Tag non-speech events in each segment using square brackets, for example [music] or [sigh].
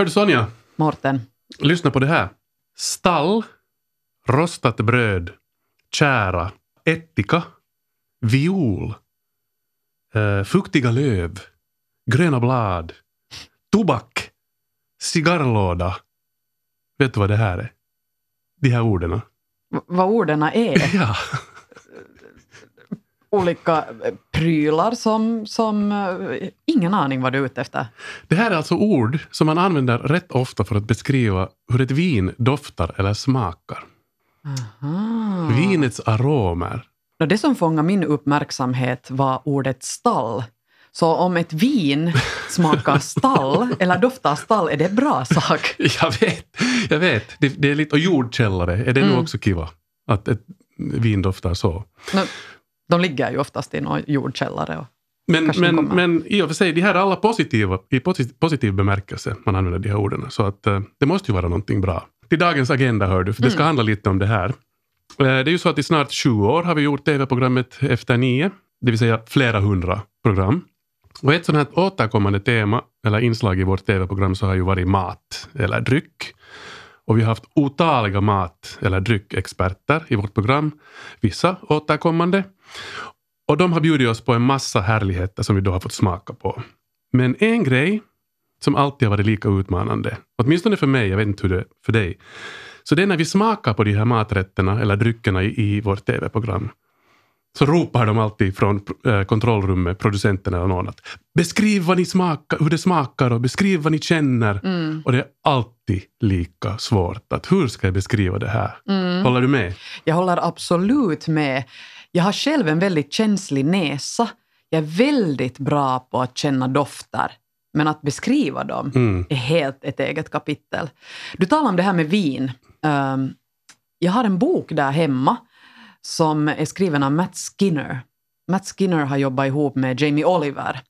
Hördu Sonja, Mårten. lyssna på det här. Stall, rostat bröd, kära, ättika, viol, eh, fuktiga löv, gröna blad, tobak, cigarrlåda. Vet du vad det här är? De här orden. V- vad orden är? [laughs] Ja. Olika eh, prylar som, som eh, ingen aning vad du är ute efter. Det här är alltså ord som man använder rätt ofta för att beskriva hur ett vin doftar eller smakar. Aha. Vinets aromer. Det som fångade min uppmärksamhet var ordet stall. Så om ett vin [laughs] smakar stall eller doftar stall, är det en bra sak? [laughs] Jag vet, jag vet. Det, det är lite, och jordkällare, är det nog Mm. också kiva? Att ett vin doftar så. Nå, de ligger ju oftast i någon jordkällare. Och, Men, men, men i och för sig, de här är alla positiva, i posi- positiv bemärkelse man använder de här orden. Så att eh, det måste ju vara någonting bra. Till dagens agenda hör du, för det ska Mm. handla lite om det här. Eh, det är ju så att i snart 20 år har vi gjort tv-programmet Efter nio, det vill säga flera hundra program. Och ett sådant här återkommande tema, eller inslag i vårt tv-program, så har ju varit mat eller dryck. Och vi har haft otaliga mat eller dryckexperter i vårt program, vissa återkommande. Och de har bjudit oss på en massa härligheter som vi då har fått smaka på. Men en grej som alltid har varit lika utmanande, åtminstone för mig, jag vet inte hur det är för dig, så det är när vi smakar på de här maträtterna eller dryckerna i, i vårt tv-program. Så ropar de alltid från eh, kontrollrummet, producenten eller någon att beskriv vad ni smakar, hur det smakar och beskriv vad ni känner. mm, Och det är alltid lika svårt. att Hur ska jag beskriva det här? mm. Håller du med? Jag håller absolut med. Jag har själv en väldigt känslig näsa. Jag är väldigt bra på att känna dofter. Men att beskriva dem Mm. är helt ett eget kapitel. Du talar om det här med vin. Ehm, jag har en bok där hemma som är skriven av Matt Skinner. Matt Skinner har jobbat ihop med Jamie Oliver.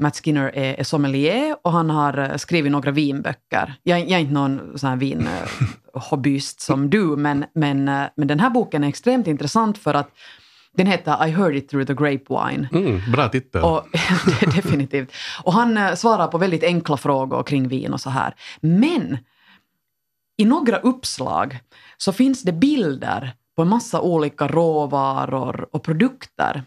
Matt Skinner är, är sommelier och han har eh, skrivit några vinböcker. Jag, jag är inte någon sån här vinhobbyist [laughs] som du, men, men, eh, men den här boken är extremt intressant för att den heter I heard it through the grapevine. Mm, bra titel. Och, [laughs] definitivt. Och han eh, svarar på väldigt enkla frågor kring vin och så här. Men i några uppslag så finns det bilder på en massa olika råvaror och produkter.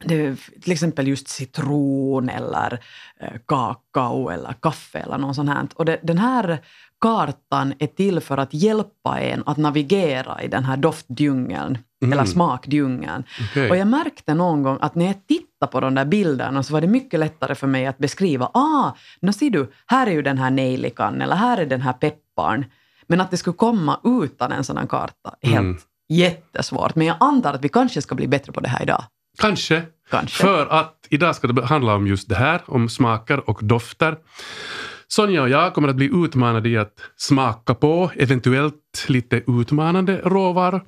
Det till exempel just citron eller eh, kakao eller kaffe eller något sånt här. Och det, den här kartan är till för att hjälpa en att navigera i den här doftdjungeln Mm. eller smakdjungeln. Okej. Och jag märkte någon gång att när jag tittade på de där bilderna så var det mycket lättare för mig att beskriva, ah, nu ser du, här är ju den här nejlikan eller här är den här pepparn. Men att det skulle komma utan en sådan karta är helt Mm. jättesvårt. Men jag antar att vi kanske ska bli bättre på det här idag. Kanske. Kanske. För att idag ska det handla om just det här, om smaker och dofter. Sonja och jag kommer att bli utmanade i att smaka på eventuellt lite utmanande råvaror.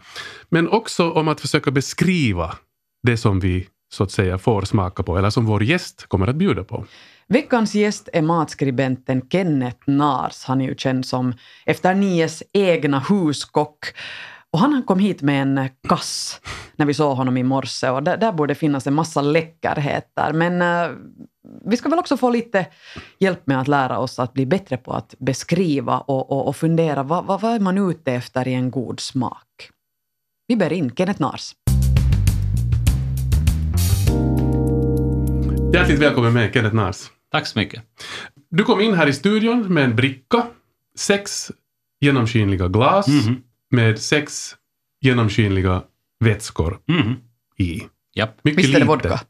Men också om att försöka beskriva det som vi så att säga får smaka på, eller som vår gäst kommer att bjuda på. Veckans gäst är matskribenten Kenneth Nars. Han är ju känd som Efter Nies egna huskock. Och han kom hit med en kass när vi såg honom i morse och där, där borde finnas en massa läckerheter. Men eh, vi ska väl också få lite hjälp med att lära oss att bli bättre på att beskriva och, och, och fundera vad, vad, vad är man ute efter i en god smak. Vi ber in Kenneth Nars. Hjärtligt välkommen med Kenneth Nars. Tack så mycket. Du kom in här i studion med en bricka, sex genomskinliga glas Mhm. Med sex genomskinliga vätskor Mhm. i. Japp, Mycket Visst är det lite. vodka?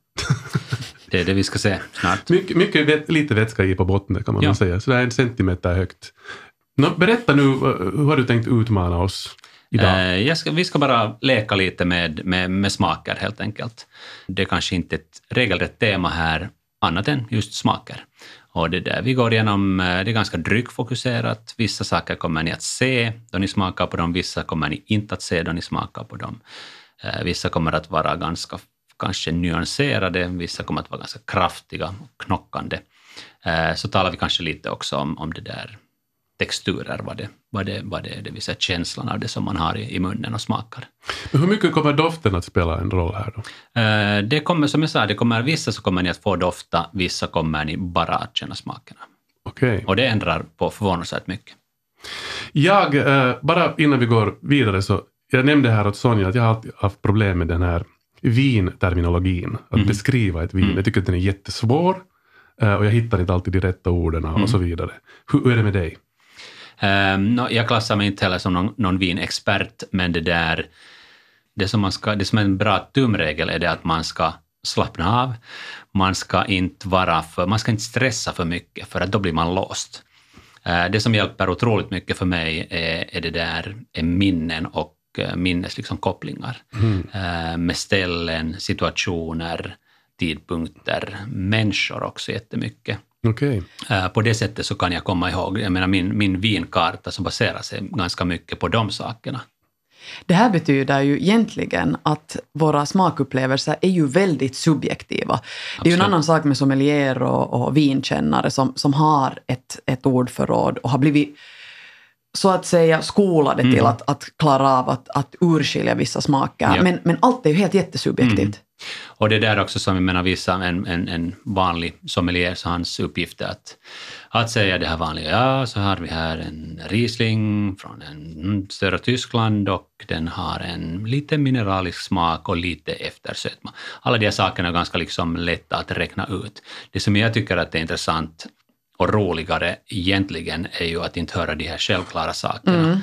[laughs] det är det vi ska se snart. Mycket, mycket vät, lite vätska i på botten kan man Ja. säga. Så det är en centimeter högt. Nå, berätta nu, hur har du tänkt utmana oss idag? Eh, jag ska, vi ska bara leka lite med, med, med smaker helt enkelt. Det är kanske inte ett regelrätt tema här, annat än just smaker. Och det där vi går igenom, eh, det är ganska dryckfokuserat. Vissa saker kommer ni att se då ni smakar på dem, vissa kommer ni inte att se då ni smakar på dem. Eh, vissa kommer att vara ganska kanske nyanserade, vissa kommer att vara ganska kraftiga och knockande. Eh, så talar vi kanske lite också om, om det där texturer, vad det, vad, det, vad det är, det vill säga känslan av det som man har i, i munnen och smakar. Men hur mycket kommer doften att spela en roll här då? Eh, Det kommer, som jag sa, det kommer, vissa så kommer ni att få dofta, vissa kommer ni bara att känna smakerna. Okej. Och det ändrar på förvånansvärt mycket. Jag, eh, bara innan vi går vidare så, jag nämnde här åt Sonja att jag har haft problem med den här vinterminologin. Att Mhm. beskriva ett vin. Mm. Jag tycker att den är jättesvår eh, och jag hittar inte alltid de rätta orden Mm. och så vidare. Hur, hur är det med dig? Um, no, jag klassar mig inte heller som någon, någon vinexpert, men det där, det som, man ska, det som är en bra tumregel är det att man ska slappna av, man ska inte vara för, man ska inte stressa för mycket, för att då blir man låst. Eh, det som hjälper otroligt mycket för mig är, är det där är minnen och uh, minnes liksom kopplingar Mm. eh, med ställen, situationer, tidpunkter, människor också jättemycket. Okej. Eh, På det sättet så kan jag komma ihåg, jag menar min, min vinkarta så baserar sig ganska mycket på de sakerna. Det här betyder ju egentligen att våra smakupplevelser är ju väldigt subjektiva. Det är ju en Absolut. annan sak med sommelier och, och vinkännare som, som har ett, ett ordförråd och har blivit så att säga skolade till Mm. att, att klara av att, att urskilja vissa smaker. Ja. Men, men allt är ju helt jättesubjektivt. Och det är där också som jag menar vissa, en, en, en vanlig sommelier, så hans uppgift är att, att säga det här vanliga, ja så har vi här en Riesling från en mm, södra Tyskland och den har en lite mineralisk smak och lite eftersötma. Alla de här sakerna är ganska liksom lätta att räkna ut. Det som jag tycker att är intressant och roligare egentligen är ju att inte höra de här självklara sakerna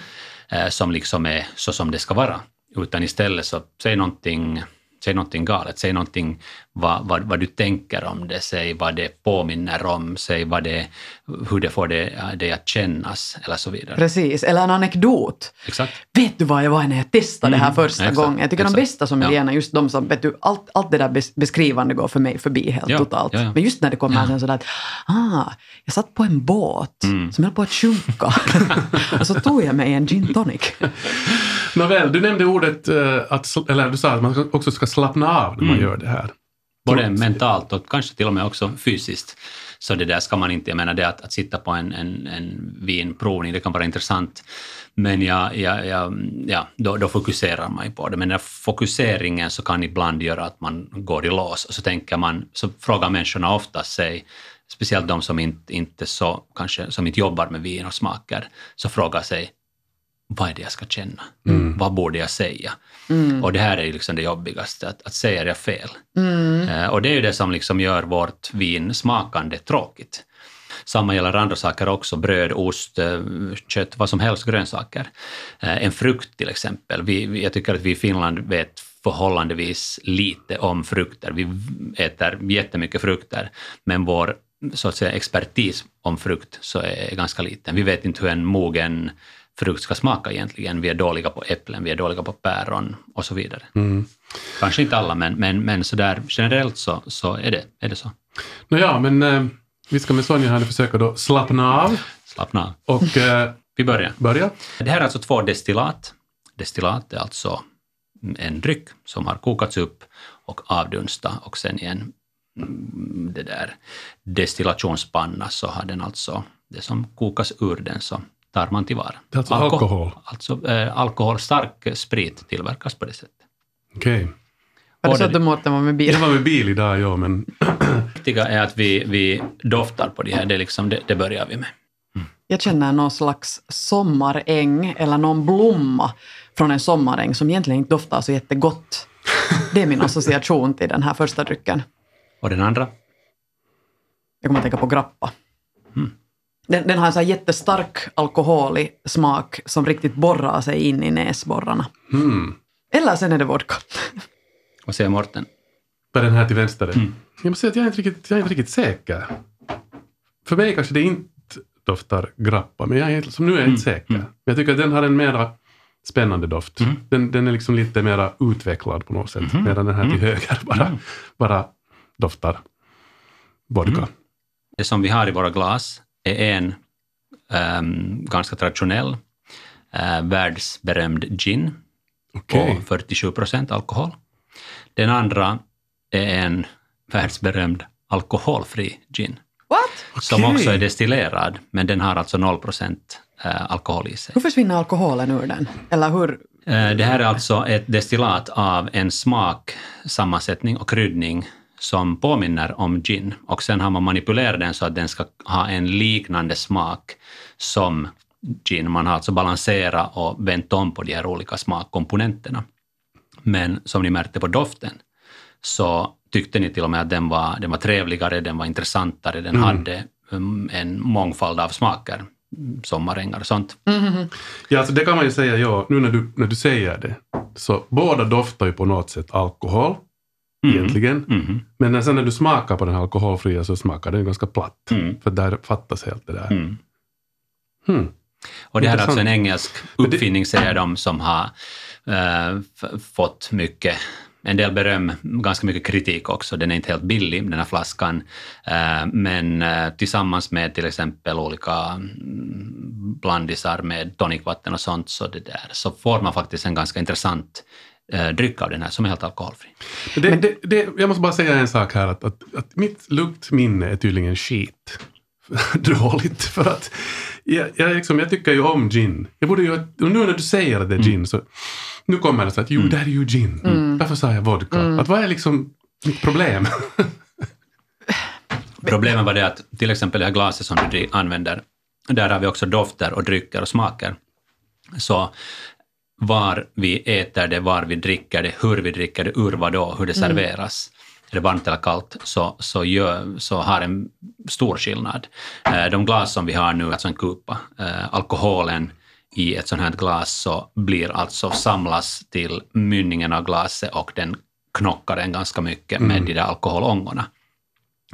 eh, som liksom är så som det ska vara. Utan istället så säg någonting, säg någonting galet, säg någonting vad, vad, vad du tänker om det, säg vad det påminner om, säg vad det, hur det får det, det att kännas eller så vidare. Precis, eller en anekdot. Exakt. Vet du vad jag var när jag testade det här Mm, första exakt, gången? Jag tycker de exakt. bästa sommelierna är just de som, vet du, allt, allt det där bes- beskrivande går för mig förbi helt Ja, totalt. ja, ja. Men just när det kommer sen sådär att, ah, jag satt på en båt Mm. som höll på att sjunka. [laughs] och så tog jag mig en gin tonic. [laughs] Nåväl, du nämnde ordet, eh, att, eller du sa att man också ska slappna av när man Mm. gör det här. Både mentalt och kanske till och med också fysiskt. Så det där ska man inte, jag menar det att, att sitta på en, en, en vinprovning, det kan vara intressant, men jag, jag, jag, ja, då, då fokuserar man ju på det. Men den fokuseringen så kan ibland göra att man går i lås och så tänker man, så frågar människorna ofta sig, speciellt de som inte, inte så, kanske, som inte jobbar med vin och smaker, så frågar sig, vad är det jag ska känna? Vad borde jag säga? Och det här är ju liksom det jobbigaste, att, att säger jag fel? Eh, Och det är ju det som liksom gör vårt vin smakande tråkigt. Samma gäller andra saker också, bröd, ost, eh, kött, vad som helst, grönsaker. Eh, En frukt till exempel. Vi, vi- jag tycker att vi i Finland vet förhållandevis lite om frukter. Vi äter jättemycket frukter, men vår så att säga, expertis om frukt så är ganska liten. Vi vet inte hur en mogen frukt ska smaka egentligen. Vi är dåliga på äpplen, vi är dåliga på päron och så vidare. Mm. Kanske inte alla, men, men, men så där, generellt så, så är, det, är det så. Nåja, men eh, vi ska med Sonja här försöka då slappna av Slappna av. och eh, Vi börjar. börja. Det här är alltså två destillat. Destillat är alltså en dryck som har kokats upp och avdunstat och sen i en mm, det där destillationspanna så har den alltså, det som kokas ur den så tar man tillvara. Det alltså alkohol. Alltså eh, alkohol, stark sprit tillverkas på det sättet. Okej. Var det så att du Mårten var med bil? Jag var med bil idag, ja, men Det viktiga är att vi, vi doftar på de här, det, är liksom, det, det börjar vi med. Jag känner någon slags sommaräng eller någon blomma från en sommaräng som egentligen inte doftar så jättegott. Det är min association till den här första drycken. Och den andra? Jag kommer att tänka på grappa. Mm. Den, den har en så här jättestark alkoholig smak som riktigt borrar sig in i näsborrarna. hmm. Eller sen är det vodka. Vad säger Morten? På den här till vänster. Mm. Jag måste säga att jag är, inte riktigt, jag är inte riktigt säker. För mig kanske det inte doftar grappa, men jag är, som nu är jag inte säker. Mm. Men jag tycker att den har en mera spännande doft. Mm. Den, den är liksom lite mera utvecklad på något sätt, Mhm. medan den här till Mm. höger bara, Mm. bara doftar vodka. Mm. Det som vi har i våra glas är en ehm, ganska traditionell uh, världsberömd gin Okej. på 47 procent alkohol. Den andra är en världsberömd alkoholfri gin What? som Okej. också är destillerad, men den har alltså 0 procent eh, alkohol i sig. Hur försvinner alkoholen ur den? Eller hur? Eh, Det här är alltså ett destillat av en smak, sammansättning och kryddning som påminner om gin och sen har man manipulerat den så att den ska ha en liknande smak som gin. Man har alltså balanserat och vänt om på de här olika smakkomponenterna. Men som ni märkte på doften så tyckte ni till och med att den var, den var trevligare, den var intressantare, den Mm. hade um, en mångfald av smaker, sommarängar och sånt. Mhm. Ja, alltså det kan man ju säga, ja, nu när du, när du säger det. Så båda doftar ju på något sätt alkohol, Mm. egentligen. Mhm. Men sen när du smakar på den alkoholfria så smakar den ganska platt. Mm. För där fattas helt det där. Mm. Hmm. Och det här är alltså en engelsk uppfinning, säger de, som har f- fått mycket, en del beröm, ganska mycket kritik också. Den är inte helt billig, den här flaskan. Eh, men eh, tillsammans med till exempel olika mm, blandisar med tonicvatten och sånt, så, det där, så får man faktiskt en ganska intressant eh, dryck av den här som är helt alkoholfri. Men Det, det, det, jag måste bara säga en sak här, att, att, att mitt luktminne är tydligen skit. [laughs] Dåligt, för att jag, jag, liksom, jag tycker ju om gin. Jag borde ju, och nu när du säger att det är gin, så nu kommer det så att jo, det här är ju gin. Därför sa jag vodka. Att vad är liksom mitt problem? [laughs] Problemet var det att till exempel det här glaset som du använder, där har vi också dofter och drycker och smaker. Så var vi äter det, var vi dricker det, hur vi dricker det, ur vad då, hur det serveras, är det varmt eller kallt, så, så, gör, så har en stor skillnad. Eh, De glas som vi har nu, alltså en kupa, eh, alkoholen i ett sånt här glas så blir alltså samlas till mynningen av glaset och den knockar den ganska mycket med de där alkoholångorna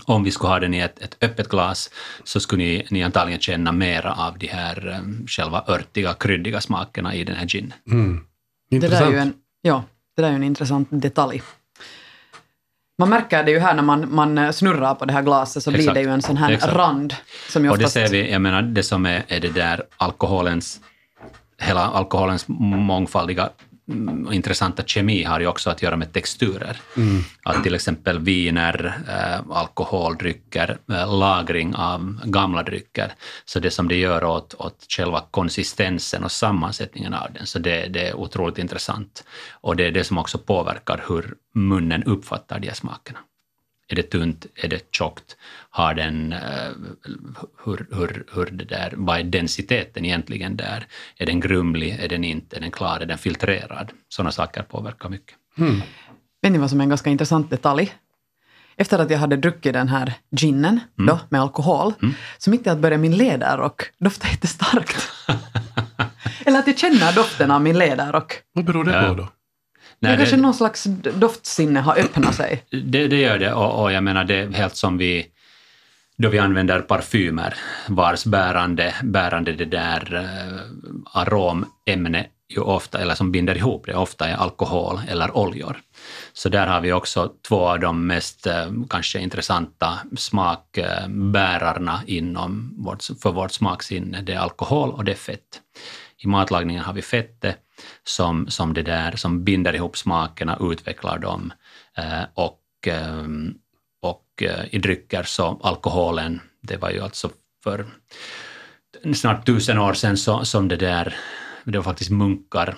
om vi skulle ha den i ett, ett öppet glas så skulle ni, ni antagligen känna mera av de här um, själva örtiga, kryddiga smakerna i den här gin. Mm. Det där, är ju en, ja, det där är ju en intressant detalj. Man märker det ju här när man, man snurrar på det här glaset så blir Exakt. det ju en sån här Exakt. rand. Som ju Och det oftast, ser vi, jag menar det som är, är det där alkoholens, hela alkoholens mångfaldiga intressanta kemi har ju också att göra med texturer. Att till exempel viner, eh, alkoholdrycker, eh, lagring av gamla drycker. Så det som det gör åt, åt själva konsistensen och sammansättningen av den, så det, det är otroligt intressant. Och det är det som också påverkar hur munnen uppfattar de här smakerna. Är det tunt? Är det tjockt? Har den, eh, hur, hur, hur det där, vad är densiteten egentligen där? Är den grumlig? Är den inte? Är den klar? Är den filtrerad? Sådana saker påverkar mycket. vet ni vad som är en ganska intressant detalj? Efter att jag hade druckit den här ginen Mm. då, med alkohol, så mitt i att börja min läderrock dofta jättestarkt. [laughs] Eller att jag känner doften av min läderrock. Vad beror det Ja. på då? Det Nej, kanske det, någon slags doftsinne har öppnat sig. det, det gör det och, och jag menar det är helt som vi då vi använder parfymer vars bärande, bärande det där eh, aromämne ju ofta, eller som binder ihop det, ofta är alkohol eller oljor. Så där har vi också två av de mest eh, kanske intressanta smakbärarna inom vårt, för vårt smaksinne. Det är alkohol och det är fett. I matlagningen har vi fettet som, som, det där, som binder ihop smakerna, utvecklar dem eh, och, eh, och eh, i drycker så alkoholen, det var ju alltså för snart tusen år sedan så, som det där, det var faktiskt munkar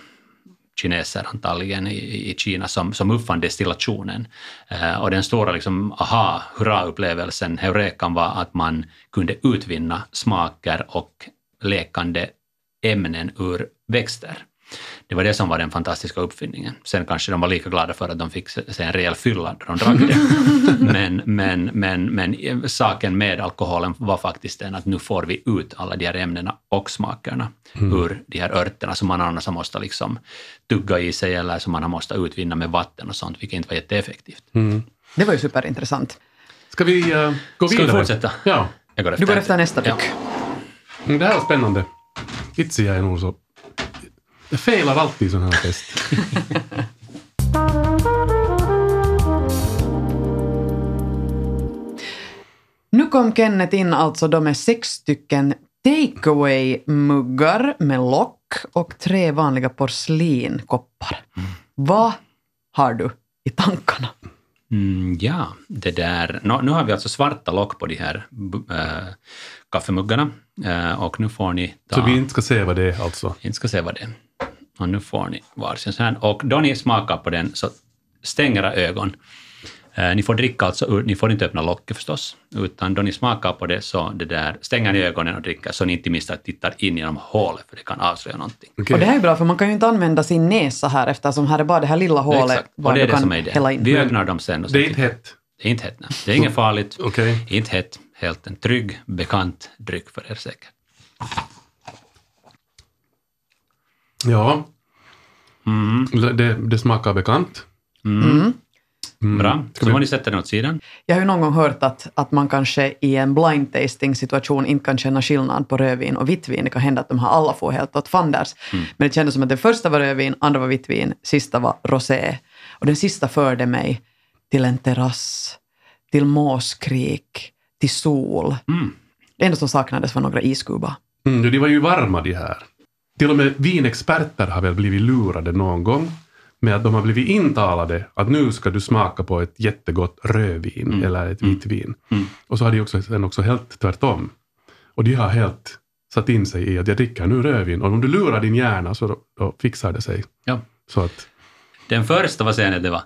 kineser antagligen i, i Kina som, som uppfann destillationen. Eh, och den stora liksom, aha, hurra-upplevelsen, heurekan var att man kunde utvinna smaker och lekande ämnen ur växter. Det var det som var den fantastiska uppfinningen. Sen kanske de var lika glada för att de fick se en rejäl fylla då de drack det. [laughs] Men, men, men, men saken med alkoholen var faktiskt den att nu får vi ut alla de här ämnena och smakerna ur de här örterna som man annars måste liksom tugga i sig eller som man måste utvinna med vatten och sånt, vilket inte var jätteeffektivt. Mm. Det var ju superintressant. Ska vi uh, gå Ska vi vidare? fortsätta? Ja. Jag går Du går efter nästa Ja. tyck. Mm, Det här är spännande. Itse jag är nog så... Jag failar alltid i sån här test. [laughs] Nu kom Kenneth in alltså då med sex stycken takeaway-muggar med lock och tre vanliga porslinkoppar. Vad har du i tankarna? Mm, ja, det där. Nå, nu har vi alltså svarta lock på de här äh, kaffemuggarna äh, och nu får ni ta... Så vi inte ska se vad det är alltså. inte ska se vad det är. Och nu får ni varsin sån här. Och då ni smakar på den så stäng era ögon. Eh, Ni får dricka alltså, ur- ni får inte öppna locket förstås, utan då ni smakar på det så det där, stänger ni ögonen och dricker så ni inte missar tittar in genom hålet för det kan avslöja någonting. Okej. Och det här är bra, för man kan ju inte använda sin näsa här eftersom här är bara det här lilla hålet Exakt. Och var det är det kan som är det. Vi öppnar dem sen. Och Det är inte hett. Det är inte hett. Nej. Det är inget farligt. Okej. Inte hett. Helt en trygg, bekant dryck för er säkert. Ja, Mm. det, det smakar bekant. Mm. Mm. Bra. Ska Så vi- får ni sätta den åt sidan. Jag har ju någon gång hört att, att man kanske i en blind tasting situation inte kan känna skillnad på rödvin och vittvin. Det kan hända att de här alla får helt åt fanders. Mm. Men det kändes som att den första var rödvin, andra var vittvin, sista var rosé. Och den sista förde mig till en terrass, till måskrik, till sol. Mm. Det enda som saknades var några iskubar. Mm, de var ju varma de här. Till och med vinexperter har väl blivit lurade någon gång med att de har blivit intalade att nu ska du smaka på ett jättegott rödvin Mm. eller ett Mm. vitt vin. Mm. Och så har de också, sen också helt tvärtom. Och de har helt satt in sig i att jag dricker nu rödvin och om du lurar din hjärna så då, då fixar det sig. Ja. Så att, Den första, vad säger ni det var?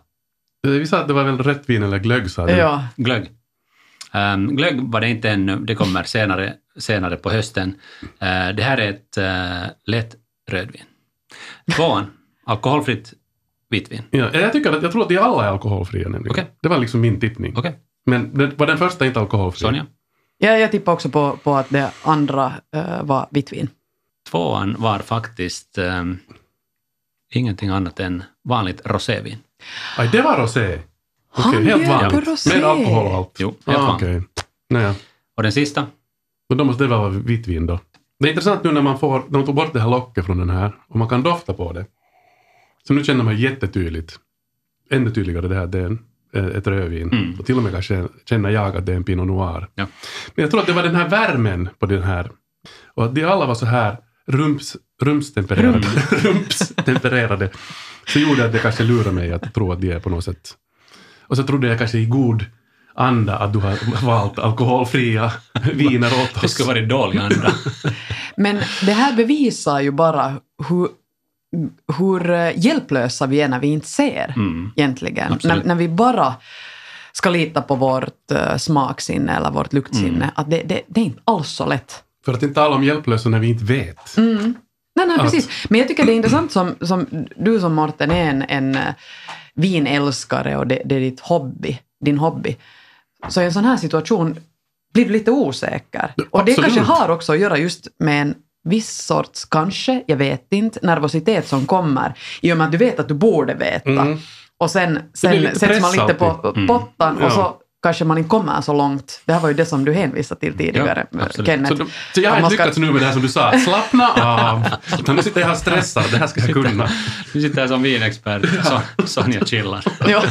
eh, vi sa att det var väl rätt vin eller glögg sa du? Ja, Glögg. Um, glögg var det inte ännu, det kommer senare, senare på hösten. Eh, det här är ett uh, lätt rödvin. Tvåan, [laughs] alkoholfritt vitvin. Ja, jag, tycker att, jag tror att de alla är alkoholfria nämligen. Okej. Det var liksom min tippning. Okej, Men det, var den första inte alkoholfri? Sonja? ja jag tippar också på, på att det andra eh, var vittvin. Tvåan var faktiskt ehm, ingenting annat än vanligt rosévin. Aj, det var rosé? Okej, Han helt vanligt. rosé. Med alkohol och allt? Jo, helt ah, vanligt. Naja. Och den sista, Men då måste det vara vitt vin då. Det är intressant nu när man får, när man tog bort det här locket från den här och man kan dofta på det. Så nu känner man jättetydligt, ännu tydligare det här det är en, eh, ett rödvin. Mm. Och till och med kanske känner jag att det är en Pinot Noir. Ja. Men jag tror att det var den här värmen på den här. Och att de alla var så här rums, rumstempererade. [laughs] rumstempererade. Så gjorde att det kanske lurade mig att tro att de är på något sätt. Och så trodde jag kanske i god anda att du har valt alkoholfria viner åt oss. det skulle varit dålig anda. [laughs] Men det här bevisar ju bara hur, hur eh, hjälplösa vi är när vi inte ser Mm. egentligen. När, när vi bara ska lita på vårt uh, smaksinne eller vårt luktsinne. Mm. Att det, det, det är inte alls så lätt. För att inte tala om hjälplösa när vi inte vet. Mm. Nej, nej, Att- precis. Men jag tycker det är intressant som, som du som Morten är en, en eh, vinälskare och det, det är ditt hobby, din hobby. Så i en sån här situation blir du lite osäker. Och det kanske har också att göra just med en viss sorts, kanske, jag vet inte, nervositet som kommer i och med att du vet att du borde veta. Mm. Och sen, sen sätts man lite på. Mm. pottan Ja. och så kanske man inte kommer så långt. Det här var ju det som du hänvisade till tidigare, Ja. Kenneth. Så, så jag har inte ska- lyckats nu med det här som du sa, slappna av. Utan nu sitter jag här stressad, det här ska jag kunna. Du sitter här som vinexpert, så, Sonja chillar. Ja. [laughs]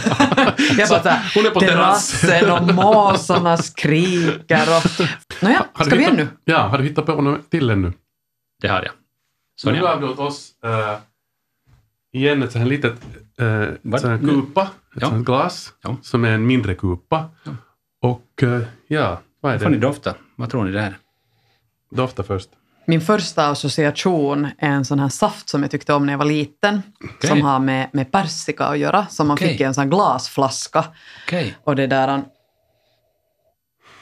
Jag bara såhär, Hon är på terrassen och måsarna skriker och... Nåja, Har du ska vi hittat- ännu? Ja, har du hittat på något till ännu? Det har jag. Så nu Sonja, gav du åt oss äh, igen ett sånt här litet äh, Vad? sån här kupa, ett Ja. sånt glas, Ja. som är en mindre kupa. Ja. Och äh, ja, vad är får ni det? dofta. Vad tror ni det är? Dofta först. Min första association är en sån här saft som jag tyckte om när jag var liten. Okej. Som har med, med persika att göra, som man Okej. fick i en sån här glasflaska. Okej. Och det där...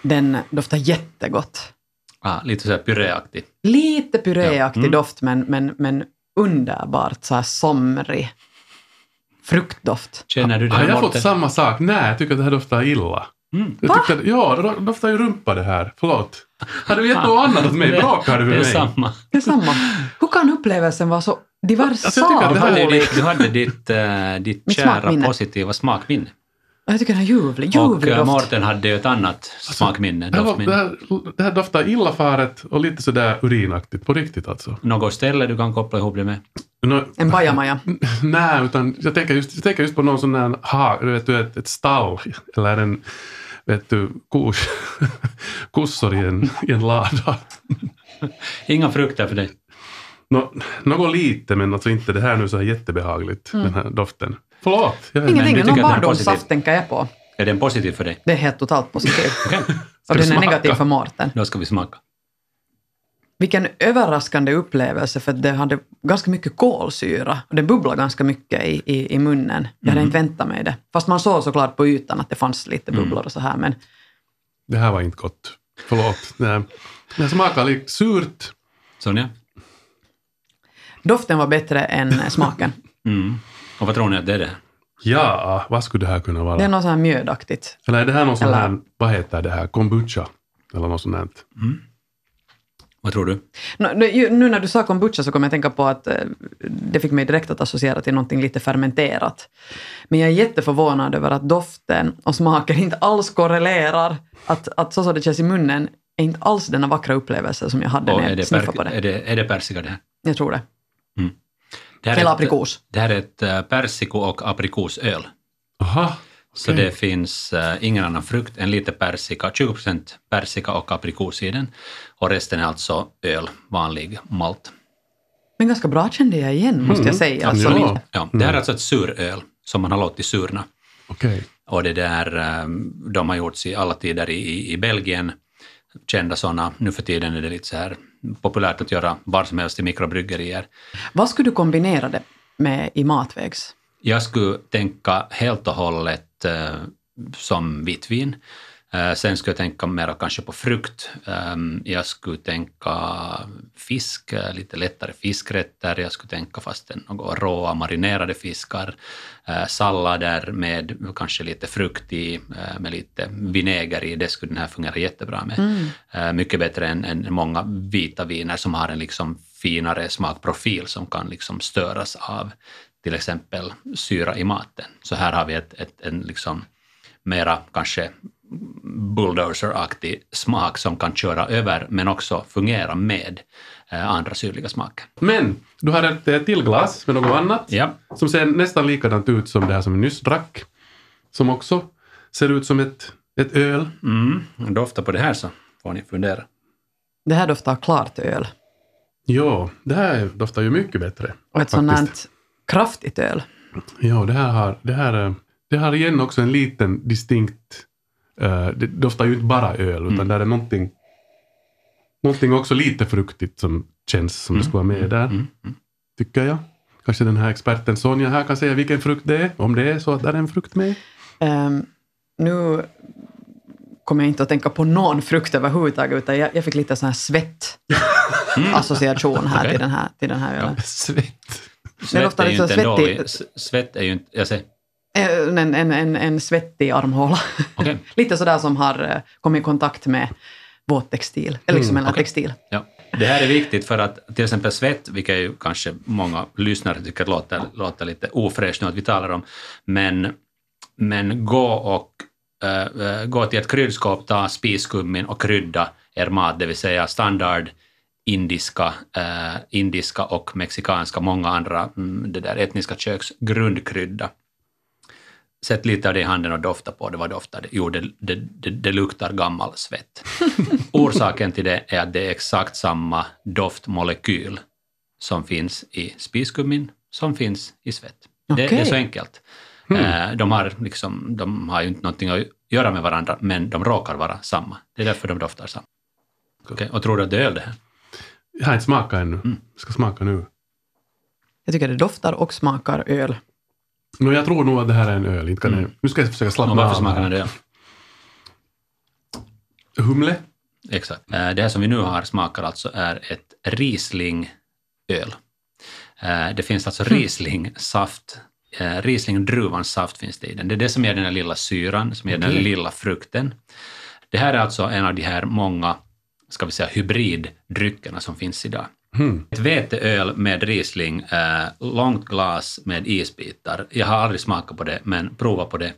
Den doftar jättegott. Ah, lite så här pyréaktig. Lite puréaktig Ja, mm. doft, men, men, men underbart så här somrig fruktdoft. Känner du det Har jag fått Morten? samma sak? Nej, jag tycker att det här doftar illa. Mm. Jag tyckte, att- ja, det doftar ju rumpa det här. Förlåt. Har [laughs] du gett något annat åt mig? Det- Bråkar du med Det är mig? samma. Det är samma. Hur kan upplevelsen vara så Alltså, jag tycker att Du det här hade ditt, du hade ditt, eh, ditt kära smakminne. positiva smakminne. Jag tycker den är ljuvlig. Och Ljuvlig eh, doft. Mårten hade ju ett annat smakminne, Det här, var- doftminne. det, här, det här doftar illafaret och lite sådär urinaktigt, på riktigt alltså. Något ställe du kan koppla ihop det med? Nå, En bajamaja. [laughs] nej, utan jag tänker just, jag tänker just på någon sån där ha, du vet, du ett, ett stall [laughs] eller en vet du, kos, [laughs] kossor i en, i en lada. Inga frukter för dig. Nå, något lite, men alltså inte det här nu så här jättebehagligt, den här doften. Förlåt. Jag. Ingenting, någon barndomssaft positiv? tänker jag på. Är den positiv för dig? Det är helt totalt positivt. [laughs] Okej, Och den är negativ för Mårten. då ska vi smaka. Vilken överraskande upplevelse för att det hade ganska mycket kolsyra och det bubblade ganska mycket i, i, i munnen. Jag hade Mm. inte väntat mig det. Fast man såg såklart på ytan att det fanns lite Mm. bubblor och så här men Det här var inte gott. Förlåt. Det, det smakar lite surt. Sonja? doften var bättre än smaken. [laughs] Mm. Och vad tror ni att det är det? Ja, vad skulle det här kunna vara? Det är något så här mjödaktigt. Eller är det här någon sån Eller- här, vad heter det här, kombucha? Eller något sånt här. Vad tror du? Nu- när du sa kombucha så kom jag att tänka på att eh, det fick mig direkt att associera till någonting lite fermenterat. Men jag är jätteförvånad över att doften och smaken inte alls korrelerar. Att, att så som det känns i munnen är inte alls den vackra upplevelsen som jag hade Och när är jag sniffade på det. är, det, är det persika det här? Jag tror det. Det här, ett, aprikos. det här är ett eh, persiko och aprikosöl. Aha, Så det finns eh, ingen annan frukt än lite persika, 20 procent persika och aprikos i den. Och resten är alltså öl, vanlig malt. Men ganska bra kände jag igen, måste jag säga. Alltså, Ja. Ja, det här är alltså ett suröl som man har låtit surna. okej. Och det där, eh, de har gjorts i alla tider i, i Belgien, kända sådana. Nu för tiden är det lite så här populärt att göra var som helst i mikrobryggerier. Vad skulle du kombinera det med i matvägs? Jag skulle tänka helt och hållet eh, som vitt vin. Eh, sen skulle jag tänka mer kanske på frukt. Eh, jag skulle tänka fisk, eh, lite lättare fiskrätter. Jag skulle tänka fast en något råa marinerade fiskar. Eh, sallader med kanske lite frukt i, med lite vinäger i. Det skulle den här fungera jättebra med. Eh, mycket bättre än, än många vita viner som har en liksom finare smakprofil som kan liksom störas av till exempel syra i maten. Så här har vi ett, ett, en liksom mera kanske bulldozer-aktig smak som kan köra över men också fungera med eh, andra syrliga smaker. Men du har ett eh, till glas med något annat Ja, som ser nästan likadant ut som det här som vi nyss drack. Som också ser ut som ett, ett öl. mm. dofta på det här så får ni fundera. Det här doftar klart öl. Ja, det här doftar ju mycket bättre. Och ett sånt här kraftigt öl. Ja, det här har, det här, eh, det har igen också en liten distinkt... eh, det doftar ju inte bara öl, utan Mm. där är någonting, någonting också lite fruktigt som känns som det skulle vara med där, Mm. Mm. tycker jag. Kanske den här experten Sonja här kan säga vilken frukt det är, om det är så att där är en frukt med. Ehm, nu kommer jag inte att tänka på någon frukt överhuvudtaget, utan jag, jag fick lite sån här svett-association här Okej. till den här, till den här ölen. Svett. Svett doftar är ju inte en svettig. dålig... Svett är ju inte... Jag säger, En, en, en, en svettig armhåla. okej. [laughs] lite sådär som har eh, kommit i kontakt med våttextil, eller liksom Mm, okej. textil. Ja. Det här är viktigt för att till exempel svett, vilket ju kanske många lyssnare tycker låter, låter lite ofräscht nu att vi talar om, men, men gå och eh, gå till ett kryddskåp, ta spiskummin och krydda er mat, det vill säga standard indiska, eh, indiska och mexikanska, många andra mm, det där etniska köks grundkrydda. Sätt lite av det i handen och dofta på det. Vad doftar det? Jo, det, det, det, det luktar gammal svett. [laughs] Orsaken till det är att det är exakt samma doftmolekyl som finns i spiskummin som finns i svett. Det, det är så enkelt. Eh, De har, liksom, de har ju inte någonting att göra med varandra, men de råkar vara samma. Det är därför de doftar samma. Okej, Och tror du att det är öl det här? Jag har inte smakat ännu. Mm. Jag ska smaka nu. Jag tycker det doftar och smakar öl. Men jag tror nog att det här är en öl. Inte kan Mm. nu ska jag försöka slappna Och varför av. smakar den det? Humle. Exakt. Eh, Det här som vi nu har smakar alltså är ett Riesling-öl. Eh, Det finns alltså Riesling-saft, eh, Riesling-druvans saft finns det i den. Det är det som ger den här lilla syran, som ger den här Okej. lilla frukten. Det här är alltså en av de här många, ska vi säga, hybriddryckerna som finns idag. Hmm. Ett veteöl med Riesling, eh, långt glas med isbitar. Jag har aldrig smakat på det, men prova på det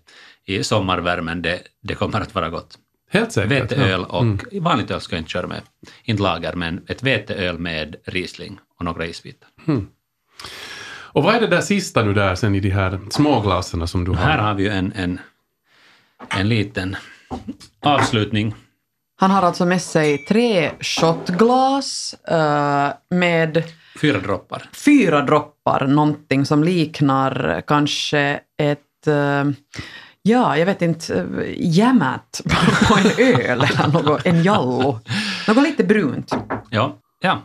i sommarvärmen. Det, det kommer att vara gott. Helt säkert. Veteöl och Mm. vanligt öl ska jag inte köra med, inte lager, men ett veteöl med Riesling och några isbitar. Och vad är det där sista nu där sen i de här småglaserna som du har? Här har vi ju en, en, en liten avslutning. Han har alltså med sig tre shotglas eh, med Fyra droppar. fyra droppar, någonting som liknar kanske ett, eh, ja, jag vet inte, uh, jämät på en öl eller något, en jallo. Något lite brunt. Ja, Ja,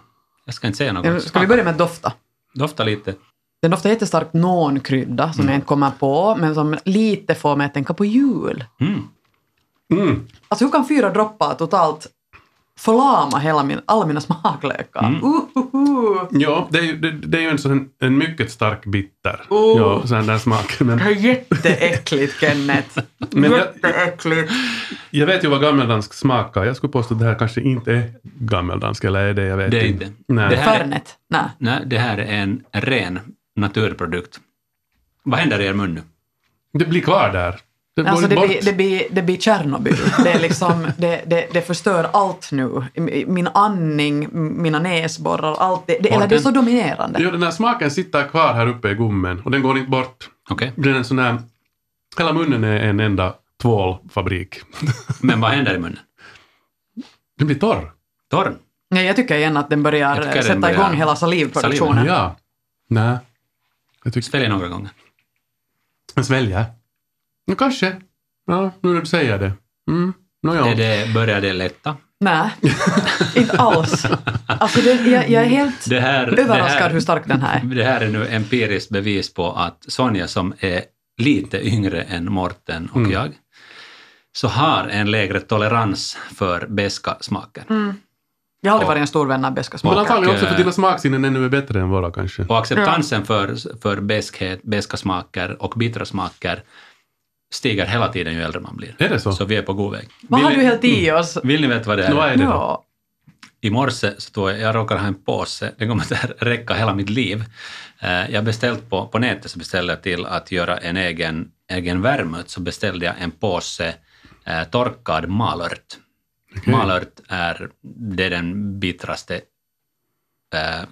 jag ska inte säga något. Ska vi börja med att dofta? Dofta lite. Den doftar jättestarkt nånkrydda som jag inte kommer på, men som lite får mig att tänka på jul. Mm. Mm. Alltså hur kan fyra droppar totalt förlama hela min, alla mina smaklökar? Mm. Ja, det är ju, det, det är ju en, sån, en mycket stark bitter. Oh. Ja, sån där smak. Men, Det är jätteäckligt Kenneth. [laughs] Men jag- Jätteäckligt. jag vet ju vad gammeldansk smakar. Jag skulle påstå att det här kanske inte är gammeldansk, eller är det? Jag vet Det är inte. inte. Nej. Det här- Fernet? Nej. Nej, det här är en ren naturprodukt. Vad händer i er mun nu? Det blir kvar där. Det Alltså det blir, det, blir, det blir Tjernobyl. Det, är liksom, det, det, det förstör allt nu. Min andning, mina näsborrar, allt. Det, det, eller det är så dominerande. Jo, den här smaken sitter kvar här uppe i gommen och den går inte bort. Okej. Det är en sån här... Hela munnen är en enda tvålfabrik. [laughs] Men vad händer i munnen? Den blir torr. Torr? Nej, jag tycker igen att den börjar tycker den sätta börjar- igång hela salivproduktionen. Ja. Nej. Jag tycker... Svälj några gånger. Jag sväljer. Ja, kanske. Ja, nu när du säger det. Mm. Nåja. Är det, börjar det lätta? Nej, [laughs] inte alls. Alltså det, jag, jag är helt Det här, överraskad det här, hur stark den här är. Det här är nu empiriskt bevis på att Sonja som är lite yngre än Morten och Mm. jag, så har en lägre tolerans för beska smaker. Mm. Jag har aldrig varit en stor vän av beska Men smaker. antagligen också för eh, dina smaksinnen ännu är bättre än våra kanske. Och acceptansen för, för beskhet, beska smaker och bittra smaker stiger hela tiden ju äldre man blir. Är det så? Så vi är på god väg. Vad har Vill du ni- helt i oss? Vill ni veta vad det är? Vad är det då? Ja. I morse så tog jag, jag råkar ha en påse, den kommer att [laughs] räcka hela mitt liv. Eh, Jag beställt på, på nätet så beställde jag till att göra en egen, egen vermouth så beställde jag en påse eh, torkad malört. Okej. Malört är, det är den bittraste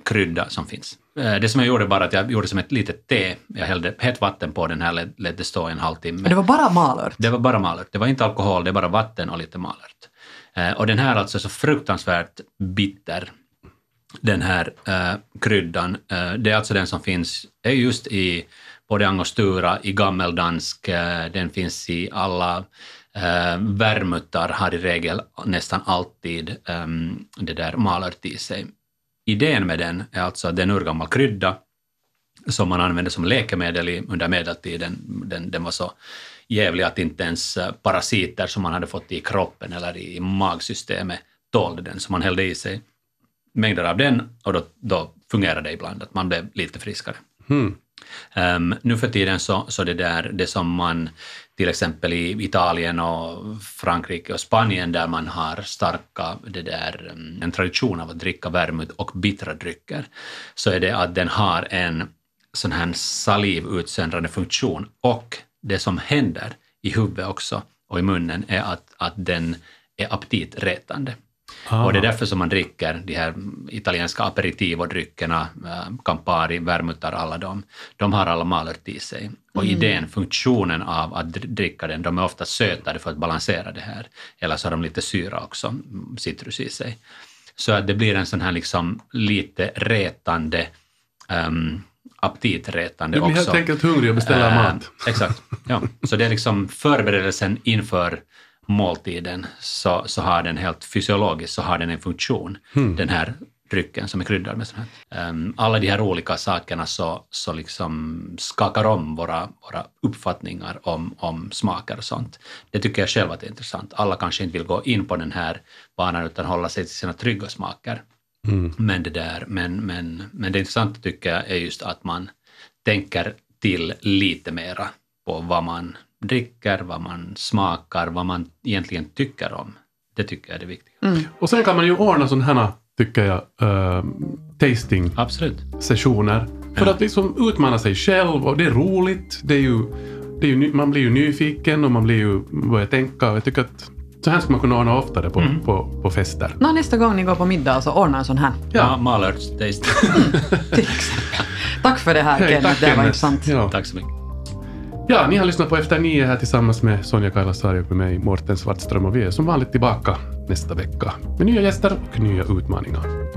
krydda som finns. Eh, det som jag gjorde bara att jag gjorde som ett litet te, jag hällde hett vatten på den här, lät, det stå en halvtimme. Det var bara malört. Det var bara malört. Det var inte alkohol, det är bara vatten och lite malört. Eh, och den här alltså så fruktansvärt bitter, den här eh, kryddan. Eh, det är alltså den som finns är just i både angostura, i gammeldansk, eh, den finns i alla eh, vermuttar har i regel nästan alltid eh, det där malört i sig. Idén med den är alltså att det är en urgammal krydda som man använde som läkemedel i, under medeltiden. Den, den var så jävlig att inte ens eh, parasiter som man hade fått i kroppen eller i magsystemet tålde den, så man hällde i sig mängder av den och då, då fungerade det ibland, att man blev lite friskare. Mm. Um, nu för tiden så, så det där, det som man till exempel i Italien och Frankrike och Spanien där man har starka, det där, mm, en tradition av att dricka vermouth och bittra drycker, så är det att den har en sån här salivutsöndrande funktion och det som händer i huvudet också och i munnen är att, att den är aptitretande. Ah. Och det är därför som man dricker de här italienska aperitivo-dryckerna, äh, Campari, vermutar, alla de, de har alla malört i sig. Och idén, funktionen av att dr- dricka den, de är ofta sötade för att balansera det här. Eller så har de lite syra också, mm, citrus i sig. Så att det blir en sån här liksom lite retande, um, aptitretande Du blir också. helt enkelt hungrig och beställer Eh, mat. Exakt. Ja. Så det är liksom förberedelsen inför måltiden så, så har den helt fysiologiskt så har den en funktion, Hmm. den här drycken som är kryddad med sånt här. Um, alla de här olika sakerna så, så liksom skakar om våra, våra uppfattningar om, om smaker och sånt. Det tycker jag själv att det är intressant. Alla kanske inte vill gå in på den här banan utan hålla sig till sina trygga smaker. Mm. Men det, där, men, men, men det intressanta tycker jag är just att man tänker till lite mera på vad man dricker, vad man smakar, vad man egentligen tycker om. Det tycker jag är det viktiga. Mm. Och sen kan man ju ordna sådana här, tycker jag, uh, tasting-sessioner. Absolut. För Ja. att liksom utmana sig själv och det är roligt. Det är ju, det är ju, man blir ju nyfiken och man blir ju, börjar tänka. Jag tycker att så här ska man kunna ordna oftare på, Mm. på, på fester. Nå, nästa gång ni går på middag så ordna en sån här. Ja. Ja. Malört taste. Exempel. Tack för det här Hej, Kenneth, tack, det var Kenneth. intressant. Ja. Tack så mycket ja, ni har lyssnat på Efter nio här tillsammans med Sonja Kailasari och med mig, Mårten Svartström. Och vi är som vanligt tillbaka nästa vecka med nya gäster och nya utmaningar.